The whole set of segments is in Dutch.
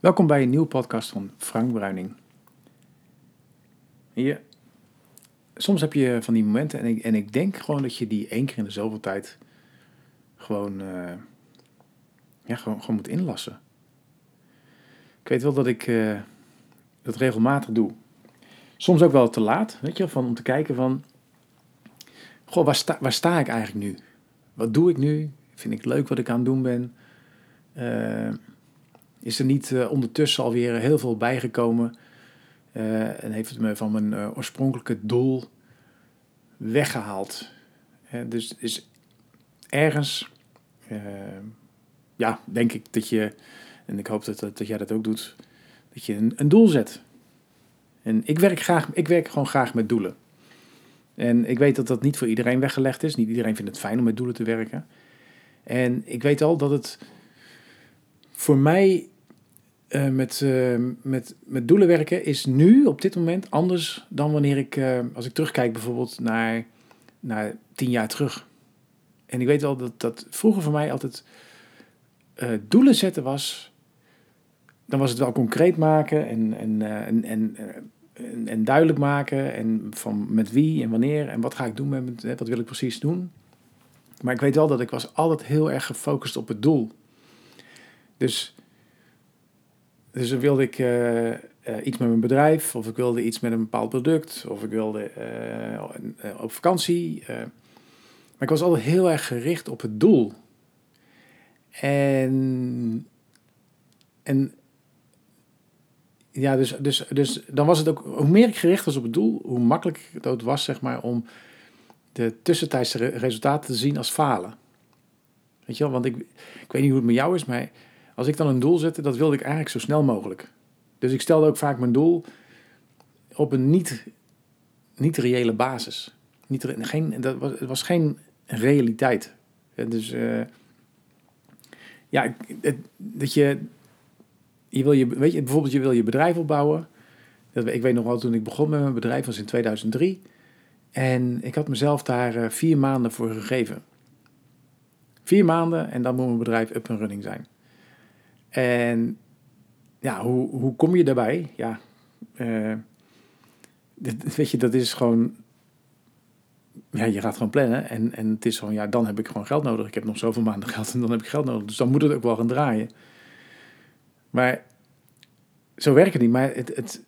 Welkom bij een nieuwe podcast van Frank Bruining. Hier, soms heb je van die momenten en ik, en ik denk gewoon dat je die één keer in de zoveel tijd gewoon, eh, ja, gewoon, gewoon moet inlassen. Ik weet wel dat ik eh, dat regelmatig doe. Soms ook wel te laat, weet je, van, om te kijken van, goh, waar sta, waar sta ik eigenlijk nu? Wat doe ik nu? Vind ik leuk wat ik aan het doen ben? Uh, is er niet uh, ondertussen alweer heel veel bijgekomen. Uh, en heeft het me van mijn uh, oorspronkelijke doel weggehaald. dus is ergens, ja, denk ik dat je, en ik hoop dat, dat, dat jij dat ook doet, dat je een, een, doel zet. En ik werk, graag, ik werk gewoon graag met doelen. En ik weet dat dat niet voor iedereen weggelegd is. Niet iedereen vindt het fijn om met doelen te werken. En ik weet al dat het voor mij uh, met, uh, met, met doelen werken is nu op dit moment anders dan wanneer ik, uh, als ik terugkijk bijvoorbeeld naar, naar tien jaar terug. En ik weet wel dat dat vroeger voor mij altijd doelen zetten was. Dan was het wel concreet maken en, en, en, en, en, en, duidelijk maken. En van met wie en wanneer en wat ga ik doen met, hè, wat wil ik precies doen. Maar ik weet wel dat ik was altijd heel erg gefocust op het doel. Dus dus dan wilde ik uh, uh, iets met mijn bedrijf, of ik wilde iets met een bepaald product, of ik wilde uh, op vakantie. maar ik was altijd heel erg gericht op het doel. En, en ja, dus, dus, dus dan was het ook, hoe meer ik gericht was op het doel, hoe makkelijker het ook was, zeg maar, om de tussentijdse resultaten te zien als falen. Weet je wel, want ik, ik weet niet hoe het met jou is, maar als ik dan een doel zette, dat wilde ik eigenlijk zo snel mogelijk. Dus ik stelde ook vaak mijn doel op een niet, niet reële basis. Niet, geen, dat was, het was geen realiteit. Dus uh, ja, dat je, je wil je, weet je, bijvoorbeeld je wil je bedrijf opbouwen. Dat, ik weet nog wel, toen ik begon met mijn bedrijf, was in 2003. En ik had mezelf daar uh, vier maanden voor gegeven. Vier maanden en dan moet mijn bedrijf up en running zijn. En ja, hoe, hoe kom je daarbij? Ja, uh, weet je, dat is gewoon. Ja, je gaat gewoon plannen en, en het is gewoon, ja, dan heb ik gewoon geld nodig. Ik heb nog zoveel maanden geld en dan heb ik geld nodig. Dus dan moet het ook wel gaan draaien. Maar zo werkt het niet. Maar het, het,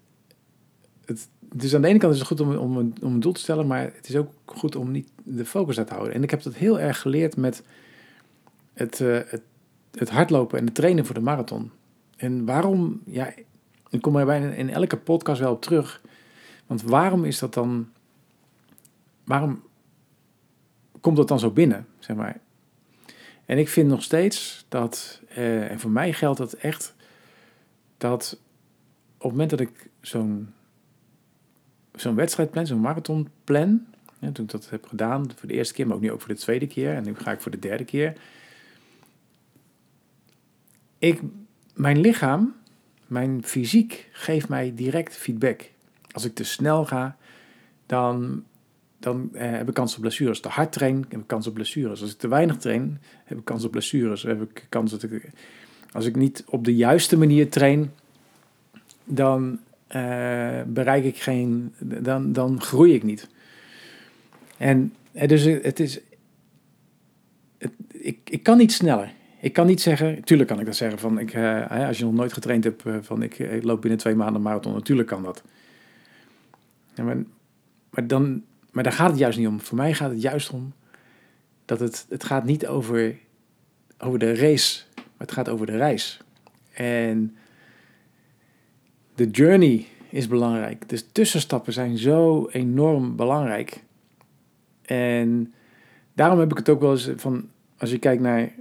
het, dus aan de ene kant is het goed om, om, een, om een doel te stellen, maar het is ook goed om niet de focus uit te houden. En ik heb dat heel erg geleerd met het, uh, het het hardlopen en het trainen voor de marathon. En waarom, ja, ik kom er bijna in elke podcast wel op terug. Want waarom is dat dan, waarom komt dat dan zo binnen, zeg maar? En ik vind nog steeds dat, eh, en voor mij geldt dat echt, dat op het moment dat ik zo'n zo'n wedstrijd plan, zo'n marathon plan, toen ik dat heb gedaan voor de eerste keer, maar ook nu ook voor de tweede keer, en nu ga ik voor de derde keer, ik, mijn lichaam, mijn fysiek geeft mij direct feedback. Als ik te snel ga, dan, dan eh, heb ik kans op blessures. Te hard train, heb ik kans op blessures. Als ik te weinig train, heb ik kans op blessures. Heb ik kans dat ik, als ik niet op de juiste manier train, dan uh, bereik ik geen, dan, dan groei ik niet. En eh, dus het is, ik, ik kan niet sneller ik kan niet zeggen, tuurlijk kan ik dat zeggen, van ik, uh, als je nog nooit getraind hebt, uh, van ik, ik, loop binnen twee maanden marathon, natuurlijk kan dat. Maar, dan, maar daar gaat het juist niet om. Voor mij gaat het juist om dat het, het gaat niet over, over de race, maar het gaat over de reis. En de journey is belangrijk. Dus tussenstappen zijn zo enorm belangrijk. En daarom heb ik het ook wel eens van, als je kijkt naar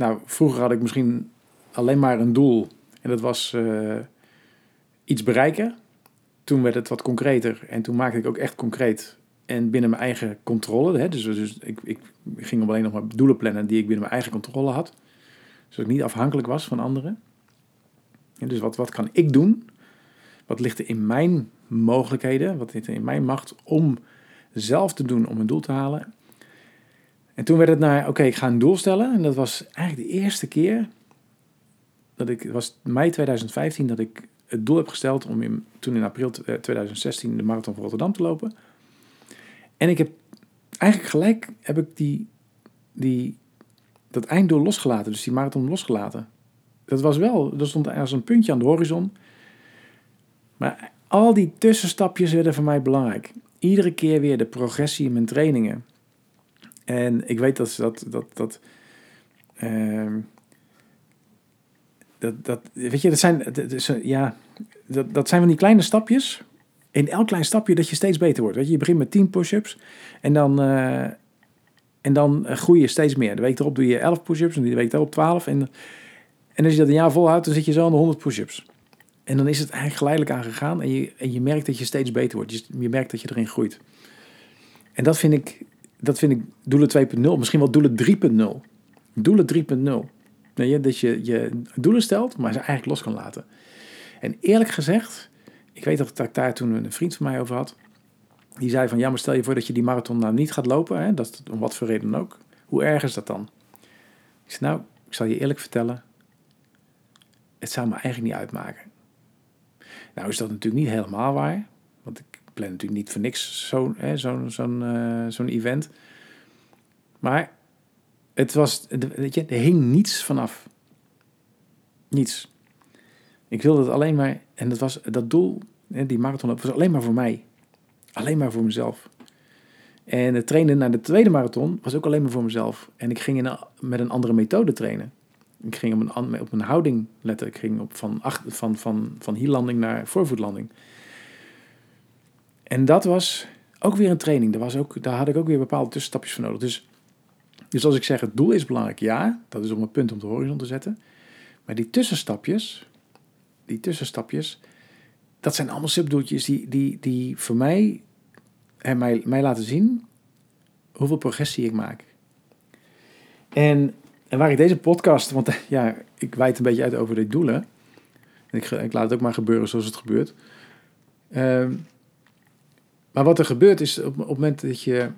nou, vroeger had ik misschien alleen maar een doel. En dat was uh, iets bereiken. Toen werd het wat concreter. En toen maakte ik ook echt concreet. En binnen mijn eigen controle. Hè, dus dus ik, ik ging alleen nog maar doelen plannen die ik binnen mijn eigen controle had. Zodat ik niet afhankelijk was van anderen. En dus wat, wat kan ik doen? Wat ligt er in mijn mogelijkheden? Wat ligt er in mijn macht om zelf te doen om een doel te halen? En toen werd het naar, oké, ik ga een doel stellen. En dat was eigenlijk de eerste keer dat ik, het was mei 2015 dat ik het doel heb gesteld om in, toen in april 2016 de marathon van Rotterdam te lopen. En ik heb eigenlijk gelijk heb ik die, die, dat einddoel losgelaten, dus die marathon losgelaten. Dat was wel, er stond als een puntje aan de horizon. Maar al die tussenstapjes werden voor mij belangrijk. Iedere keer weer de progressie in mijn trainingen. En ik weet dat dat, dat, dat, uh, dat, dat weet je, dat zijn, dat, ja, dat, dat zijn van die kleine stapjes. In elk klein stapje dat je steeds beter wordt. Weet je, je begint met 10 push-ups en dan, uh, en dan groei je steeds meer. De week erop doe je 11 push-ups en de week daarop 12. En, en als je dat een jaar volhoudt, dan zit je zo aan de 100 push-ups. En dan is het eigenlijk geleidelijk aangegaan en je, en je merkt dat je steeds beter wordt. Je, je merkt dat je erin groeit. En dat vind ik, dat vind ik doelen 2.0, misschien wel doelen 3.0. Doelen 3.0. Nee, dat je je doelen stelt, maar ze eigenlijk los kan laten. En eerlijk gezegd, ik weet dat ik daar toen een vriend van mij over had. Die zei van, ja, maar stel je voor dat je die marathon nou niet gaat lopen. Hè, dat, om wat voor reden ook. Hoe erg is dat dan? Ik zei, nou, ik zal je eerlijk vertellen. Het zou me eigenlijk niet uitmaken. Nou is dat natuurlijk niet helemaal waar. Want ik plan natuurlijk niet voor niks zo'n zo'n uh, zo'n event. Maar het was, weet je, er hing niets vanaf. Niets. Ik wilde het alleen maar, en dat was dat doel, die marathon, was alleen maar voor mij. Alleen maar voor mezelf. En het trainen naar de tweede marathon was ook alleen maar voor mezelf. En ik ging in met een andere methode trainen. Ik ging op een, op een houding letten. Ik ging op van, achter, van, van, van hierlanding naar voorvoetlanding. En dat was ook weer een training. Daar, was ook, daar had ik ook weer bepaalde tussenstapjes voor nodig. Dus, dus als ik zeg het doel is belangrijk, ja, dat is om een punt om de horizon te zetten. Maar die tussenstapjes, die tussenstapjes, dat zijn allemaal subdoeltjes die, die, die voor mij, en mij, mij laten zien hoeveel progressie ik maak. En, en waar ik deze podcast, want ja, ik wijd een beetje uit over de doelen. Ik, ik laat het ook maar gebeuren zoals het gebeurt. Ehm, maar wat er gebeurt is op, op het moment dat je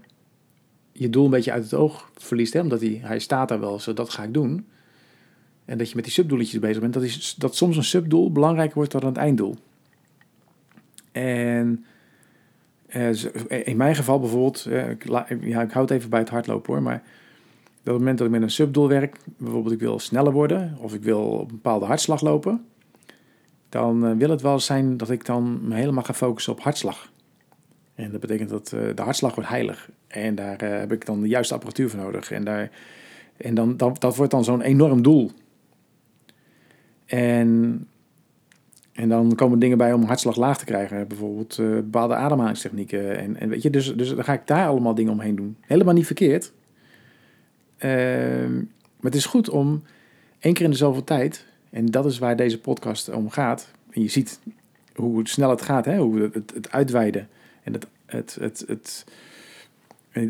je doel een beetje uit het oog verliest, hè, omdat hij, hij staat daar wel, zo dat ga ik doen. En dat je met die subdoeletjes bezig bent, dat, is, dat soms een subdoel belangrijker wordt dan het einddoel. En eh, in mijn geval bijvoorbeeld, eh, ik, ja, ik houd even bij het hardlopen hoor, maar op het moment dat ik met een subdoel werk, bijvoorbeeld ik wil sneller worden of ik wil op een bepaalde hartslag lopen, dan eh, wil het wel zijn dat ik dan me helemaal ga focussen op hartslag. En dat betekent dat de hartslag wordt heilig. En daar heb ik dan de juiste apparatuur voor nodig. En, daar, en dan, dat, dat wordt dan zo'n enorm doel. En, en dan komen dingen bij om hartslag laag te krijgen. Bijvoorbeeld uh, bepaalde ademhalingstechnieken. En, en weet je, dus, dus dan ga ik daar allemaal dingen omheen doen. Helemaal niet verkeerd. Uh, maar het is goed om één keer in de zoveel tijd, en dat is waar deze podcast om gaat. En je ziet hoe snel het gaat, hè? hoe het, het uitweiden en het, het, het, het,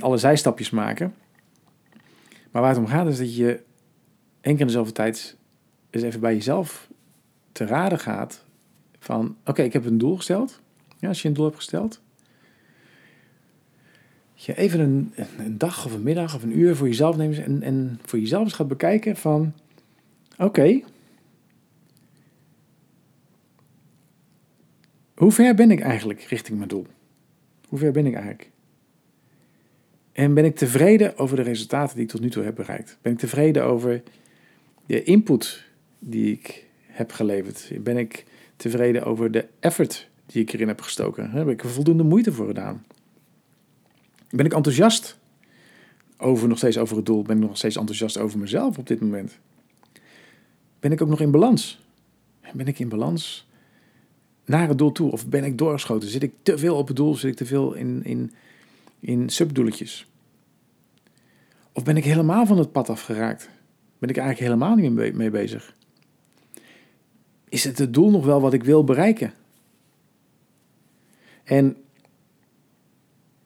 alle zijstapjes maken. Maar waar het om gaat is dat je één keer in de zoveel tijd eens even bij jezelf te raden gaat van, oké, ik heb een doel gesteld. Ja, als je een doel hebt gesteld. Je even een, een dag of een middag of een uur voor jezelf neemt en, en voor jezelf eens gaat bekijken van, oké, hoe ver ben ik eigenlijk richting mijn doel? Hoe ver ben ik eigenlijk? En ben ik tevreden over de resultaten die ik tot nu toe heb bereikt? Ben ik tevreden over de input die ik heb geleverd? Ben ik tevreden over de effort die ik erin heb gestoken? Heb ik er voldoende moeite voor gedaan? Ben ik enthousiast over nog steeds over het doel? Ben ik nog steeds enthousiast over mezelf op dit moment? Ben ik ook nog in balans? Ben ik in balans naar het doel toe? Of ben ik doorgeschoten? Zit ik te veel op het doel? Zit ik te veel in, in, in subdoeletjes? Of ben ik helemaal van het pad afgeraakt? Ben ik eigenlijk helemaal niet mee bezig? Is het het doel nog wel wat ik wil bereiken? En,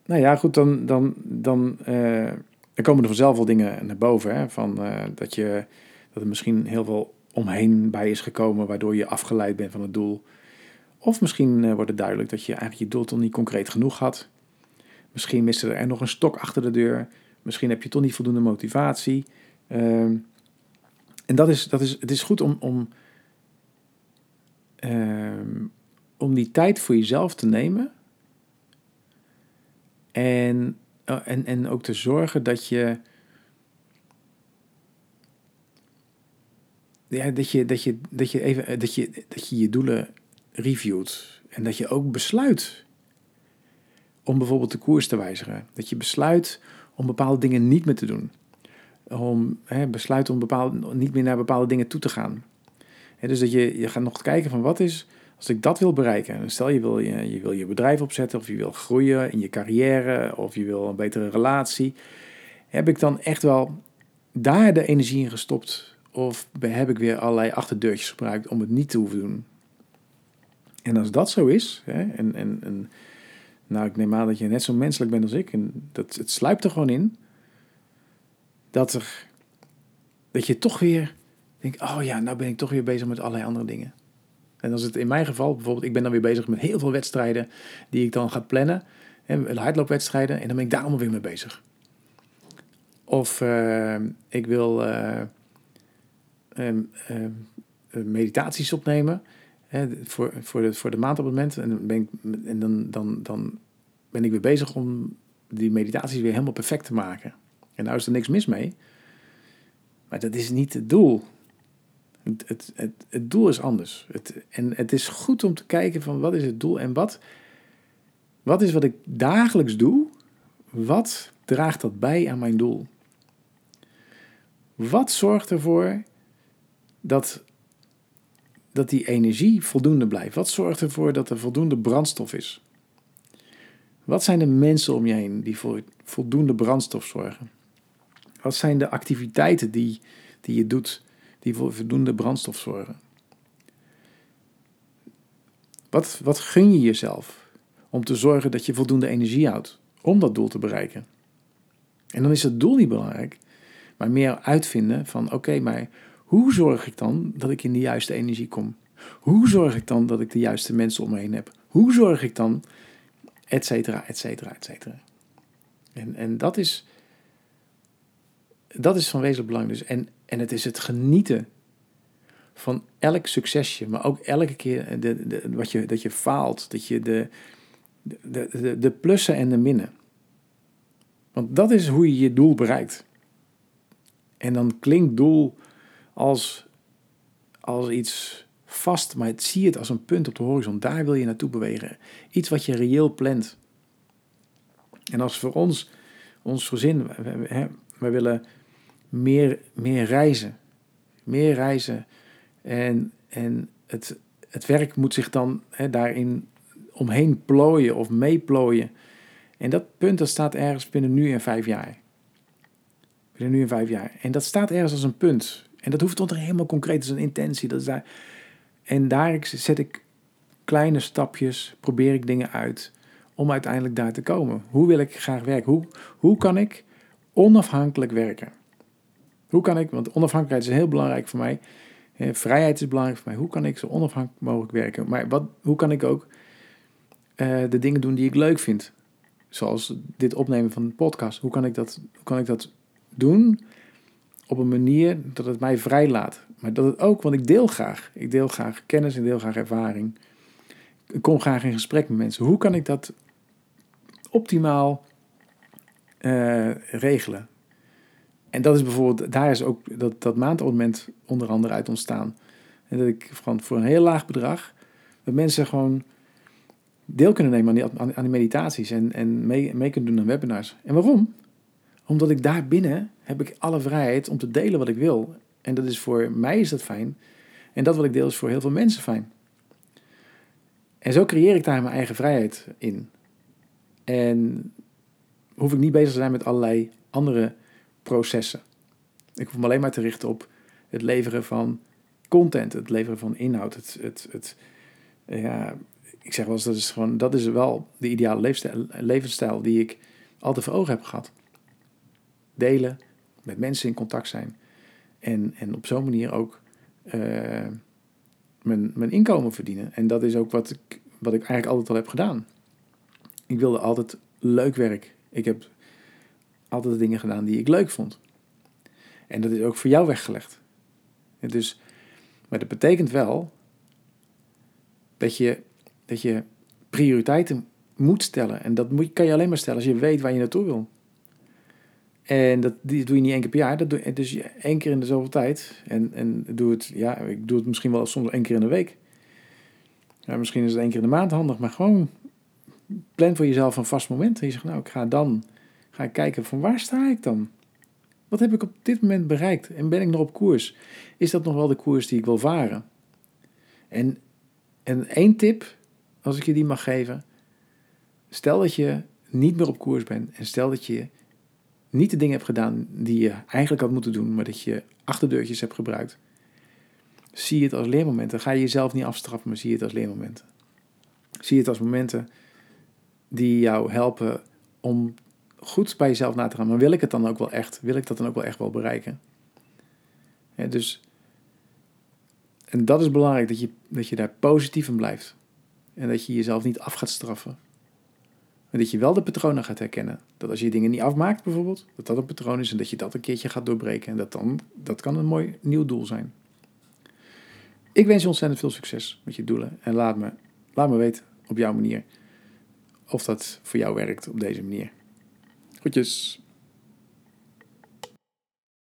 nou ja, goed, dan, dan, dan, uh, dan komen er vanzelf wel dingen naar boven. Hè, van, uh, dat, je, dat er misschien heel veel omheen bij is gekomen, waardoor je afgeleid bent van het doel. Of misschien uh, wordt het duidelijk dat je eigenlijk je doel toch niet concreet genoeg had. Misschien miste er nog een stok achter de deur. Misschien heb je toch niet voldoende motivatie. Uh, en dat is, dat is, het is goed om, om ehm, om die tijd voor jezelf te nemen. En, eh, en, en ook te zorgen dat je. Ja, dat je, dat je, dat je even dat je, dat je je doelen reviewt. En dat je ook besluit om bijvoorbeeld de koers te wijzigen. Dat je besluit om bepaalde dingen niet meer te doen. Om hè, besluit om bepaalde, niet meer naar bepaalde dingen toe te gaan. Dus dat je, je gaat nog kijken van wat is, als ik dat wil bereiken. Stel je wil je, je wil je bedrijf opzetten of je wil groeien in je carrière of je wil een betere relatie. Heb ik dan echt wel daar de energie in gestopt? Of heb ik weer allerlei achterdeurtjes gebruikt om het niet te hoeven doen? En als dat zo is, hè, en, en, en nou, ik neem aan dat je net zo menselijk bent als ik, en dat, het sluipt er gewoon in, dat, er, dat je toch weer denkt, oh ja, nou ben ik toch weer bezig met allerlei andere dingen. En als het in mijn geval, bijvoorbeeld, ik ben dan weer bezig met heel veel wedstrijden die ik dan ga plannen, hè, hardloopwedstrijden, en dan ben ik daar allemaal weer mee bezig. Of uh, ik wil uh, um, um, meditaties opnemen voor, voor, de, voor de maandabonnement. En, dan ben, ik, en dan, dan, dan ben ik weer bezig om die meditaties weer helemaal perfect te maken. En nou is er niks mis mee. Maar dat is niet het doel. Het, het, het, het doel is anders. Het, en het is goed om te kijken van wat is het doel en wat, wat is wat ik dagelijks doe. Wat draagt dat bij aan mijn doel? Wat zorgt ervoor dat dat die energie voldoende blijft? Wat zorgt ervoor dat er voldoende brandstof is? Wat zijn de mensen om je heen die voor voldoende brandstof zorgen? Wat zijn de activiteiten die, die je doet die voor voldoende brandstof zorgen? Wat, wat gun je jezelf om te zorgen dat je voldoende energie houdt om dat doel te bereiken? En dan is het doel niet belangrijk, maar meer uitvinden van oké, maar hoe zorg ik dan dat ik in de juiste energie kom? Hoe zorg ik dan dat ik de juiste mensen om me heen heb? Hoe zorg ik dan, et cetera, et cetera, et cetera. En, en dat, is, dat is van wezenlijk belang. Dus. En, en het is het genieten van elk succesje, maar ook elke keer de, de, wat je, dat je faalt, dat je de, de, de, de plussen en de minnen. Want dat is hoe je je doel bereikt. En dan klinkt doel als, als iets vast, maar zie het als een punt op de horizon. Daar wil je naartoe bewegen. Iets wat je reëel plant. En als voor ons, ons gezin, we willen meer, meer reizen. Meer reizen. En, en het, het werk moet zich dan hè, daarin omheen plooien of meeplooien. En dat punt dat staat ergens binnen nu en vijf jaar. Binnen nu en vijf jaar. En dat staat ergens als een punt. En dat hoeft er helemaal concreet, is een intentie. Dat is daar. En daar zet ik kleine stapjes, probeer ik dingen uit om uiteindelijk daar te komen. Hoe wil ik graag werken? Hoe, hoe kan ik onafhankelijk werken? Hoe kan ik, want onafhankelijkheid is heel belangrijk voor mij. Vrijheid is belangrijk voor mij. Hoe kan ik zo onafhankelijk mogelijk werken? Maar wat, hoe kan ik ook uh, de dingen doen die ik leuk vind? Zoals dit opnemen van een podcast. Hoe kan ik dat, hoe kan ik dat doen op een manier dat het mij vrij laat. Maar dat het ook, want ik deel graag. Ik deel graag kennis, ik deel graag ervaring. Ik kom graag in gesprek met mensen. Hoe kan ik dat optimaal uh, regelen? En dat is bijvoorbeeld, daar is ook dat, dat maandabonnement onder andere uit ontstaan. En dat ik van, voor een heel laag bedrag, dat mensen gewoon deel kunnen nemen aan die, aan die meditaties en, en mee, mee kunnen doen aan webinars. En waarom? Omdat ik daar binnen heb ik alle vrijheid om te delen wat ik wil. En dat is voor mij is dat fijn. En dat wat ik deel is voor heel veel mensen fijn. En zo creëer ik daar mijn eigen vrijheid in. En hoef ik niet bezig te zijn met allerlei andere processen. Ik hoef me alleen maar te richten op het leveren van content, het leveren van inhoud. Het, het, het, ja, ik zeg wel eens, dat is, gewoon, dat is wel de ideale levensstijl die ik altijd voor ogen heb gehad delen, met mensen in contact zijn. En, en op zo'n manier ook uh, mijn, mijn inkomen verdienen. En dat is ook wat ik, wat ik eigenlijk altijd al heb gedaan. Ik wilde altijd leuk werk. Ik heb altijd dingen gedaan die ik leuk vond. En dat is ook voor jou weggelegd. Dus, maar dat betekent wel dat je, dat je prioriteiten moet stellen. En dat moet, kan je alleen maar stellen als je weet waar je naartoe wil. En dat doe je niet één keer per jaar. Dat doe je dus één keer in de zoveel tijd. En, en doe het, ja, ik doe het misschien wel soms één keer in de week. Ja, misschien is het één keer in de maand handig, maar gewoon plan voor jezelf een vast moment. En je zegt, nou, ik ga dan ga ik kijken van waar sta ik dan? Wat heb ik op dit moment bereikt? En ben ik nog op koers? Is dat nog wel de koers die ik wil varen? En, en één tip, als ik je die mag geven. Stel dat je niet meer op koers bent en stel dat je niet de dingen hebt gedaan die je eigenlijk had moeten doen, maar dat je achterdeurtjes hebt gebruikt. Zie het als leermomenten. Ga je jezelf niet afstraffen, maar zie het als leermomenten. Zie het als momenten die jou helpen om goed bij jezelf na te gaan. Maar wil ik het dan ook wel echt? Wil ik dat dan ook wel echt wel bereiken? Dus, en dat is belangrijk, dat je, dat je daar positief in blijft. En dat je jezelf niet af gaat straffen. Dat je wel de patronen gaat herkennen. Dat als je dingen niet afmaakt bijvoorbeeld, dat dat een patroon is en dat je dat een keertje gaat doorbreken. En dat, dan, dat kan een mooi nieuw doel zijn. Ik wens je ontzettend veel succes met je doelen. En laat me, laat me weten op jouw manier of dat voor jou werkt op deze manier. Groetjes.